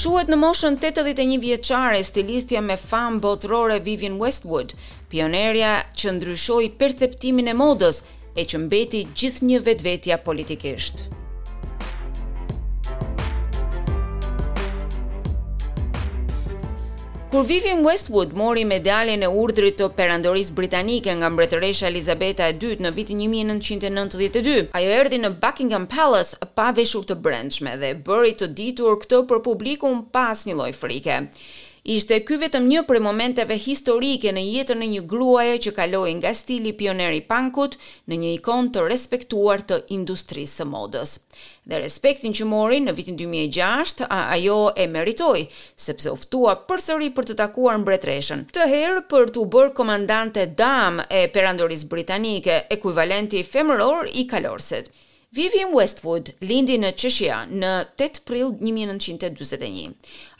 Shuhet në moshën tetëdhjetë e një vjeçare stilistja me famë botërore Vivienne Westwood, pionierja që ndryshoi perceptimin e modës e që mbeti gjithnjë vetvetja politikisht. Kur Vivienne Westwood mori medaljen e Urdhrit të Perandorisë Britanike nga Mbretëresha Elizabeta e Dytë në vitin një mijë e nëntëqind e nëntëdhjetë e dy, ajo erdhi në Buckingham Palace pa veshur të brendshme dhe e bëri të ditur këtë për publikun pa asnjë lloj frike. Ishte ky vetëm një prej momenteve historike në jetën e një gruaje që kaloi nga stili pionier i pankut në një ikonë të respektuar të industrisë së modës. Dhe respektin që mori në vitin dy mijë e gjashtë, ajo e meritoi, sepse u ftua përsëri për të takuar mbretëreshën, këtë herë për t'u bërë komandante damë e Perandorisë Britanike, ekuivalenti femëror i kalorësit. Vivienne Westwood lindi në Cheshire në tetë prill një mijë e nëntëqind e dyzet e një.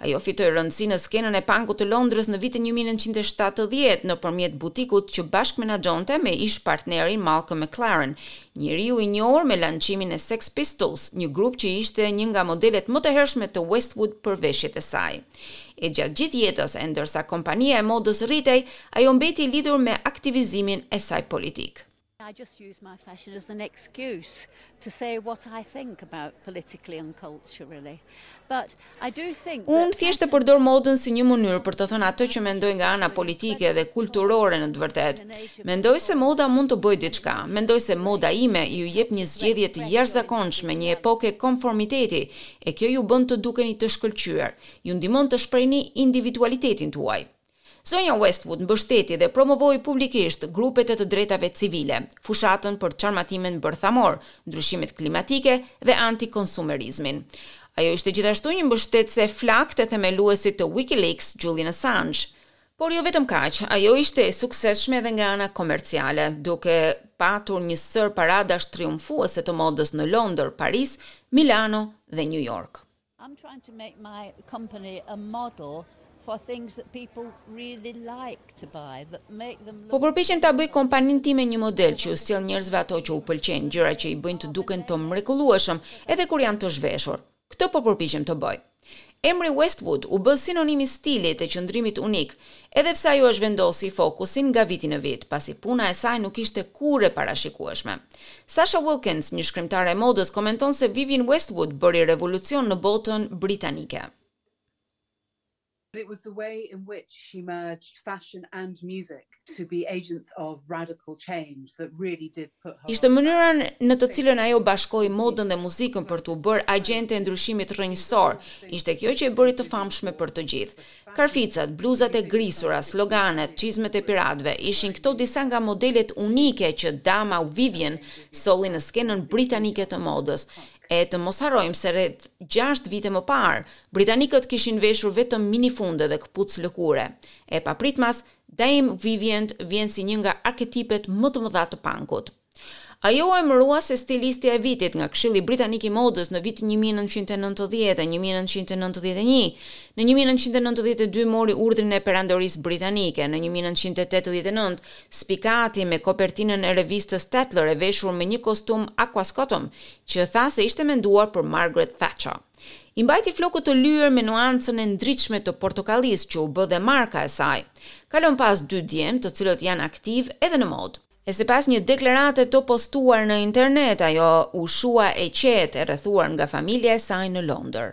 Ajo fitoi rëndësi në skenën e pankut të Londrës në vitin një mijë e nëntëqind e shtatëdhjetë nëpërmjet butikut që bashkëmenaxhonte me ish-partnerin Malcolm McLaren, Njeriu i njohur me lançimin e Sex Pistols, një grup që ishte një nga modelet më të hershme të Westwood për veshjet e saj. E gjatë gjithë jetës e ndërsa kompania e modës rritej, ajo mbeti e lidhur me aktivizimin e saj politik. I just use my fashion as an excuse to say what I think about politically and culturally. Unë thjesht e përdor modën si një mënyrë për të thënë atë që mendoj nga ana politike dhe kulturore në të vërtetë. Mendoj se moda mund të bëjë diçka. Mendoj se moda ime ju jep një zgjedhje të jashtëzakonshme një epoke konformiteti e kjo ju bën të dukeni të shkëlqyer, ju ndihmon të shprehni individualitetin tuaj. Zonja Westwood mbështeti dhe promovoi publikisht grupet e të drejtave civile, fushatën për çarmatimin bërthamor, ndryshimet klimatike dhe anti-konsumerizmin. Ajo ishte gjithashtu një mbështetëse e flaktë e themeluesit të WikiLeaks, Julian Assange. Por jo vetëm kaq, ajo ishte e suksesshme edhe nga ana komerciale, duke patur një sërë paradash triumfuese të modës në Londër, Paris, Milano dhe Nju Jork. I'm trying to make my company a model for things that people really like to buy that make them look Po përpiqem ta bëj kompaninë time një model që ju sjell njerëzve ato që u pëlqejnë, gjëra që i bëjnë të duken të mrekullueshëm edhe kur janë të zhveshur. Këtë po përpiqem të bëj. Emri Westwood u bë sinonim i stilit dhe qëndrimit unik, Edhe pse ajo e zhvendosi fokusin nga viti në vit, pasi puna e saj nuk ishte kurrë e parashikueshme. Sasha Wilkins, një shkrimtare e modës, komenton se Vivienne Westwood bëri revolucion në botën britanike. Ishte mënyra në të cilën ajo bashkoi modën dhe muzikën për t'u bërë agjente e ndryshimit rrënjësor, ishte kjo që e bëri të famshme për të gjithë. Karficat, bluzat e grisura, sloganet, çizmet e piratëve, ishin këto disa nga modelet unike që dama Vivienne solli në skenën britanike të modës. E të mos harrojmë se rreth gjashtë vite më parë, britanikët kishin veshur vetëm minifunde dhe këpucë lëkure. E papritmas, Dame Vivienne vjen si një nga arketipet më të mëdha të punkut. Ajo u emërua si stilistja e vitit nga Këshilli Britanik i Modës në vitin një mijë e nëntëqind e nëntëdhjetë e një mijë e nëntëqind e nëntëdhjetë e një. Në një mijë e nëntëqind e nëntëdhjetë e dy mori urdhrin e Perandorisë Britanike. Në një mijë e nëntëqind e tetëdhjetë e nëntë, spikati me kopertinën e revistës Tatler e veshur me një kostum Aquascutum që tha se ishte menduar për Margaret Thatcher. I mbajti flokët të lyer me nuancën e ndritshme të portokallisë që u bë dhe marka e saj. Ka lënë pas dy djem të cilët janë aktivë edhe në modë. E sipas një deklarate të postuar në internet, ajo u shua e qetë e rrethuar nga familja e saj në Londër.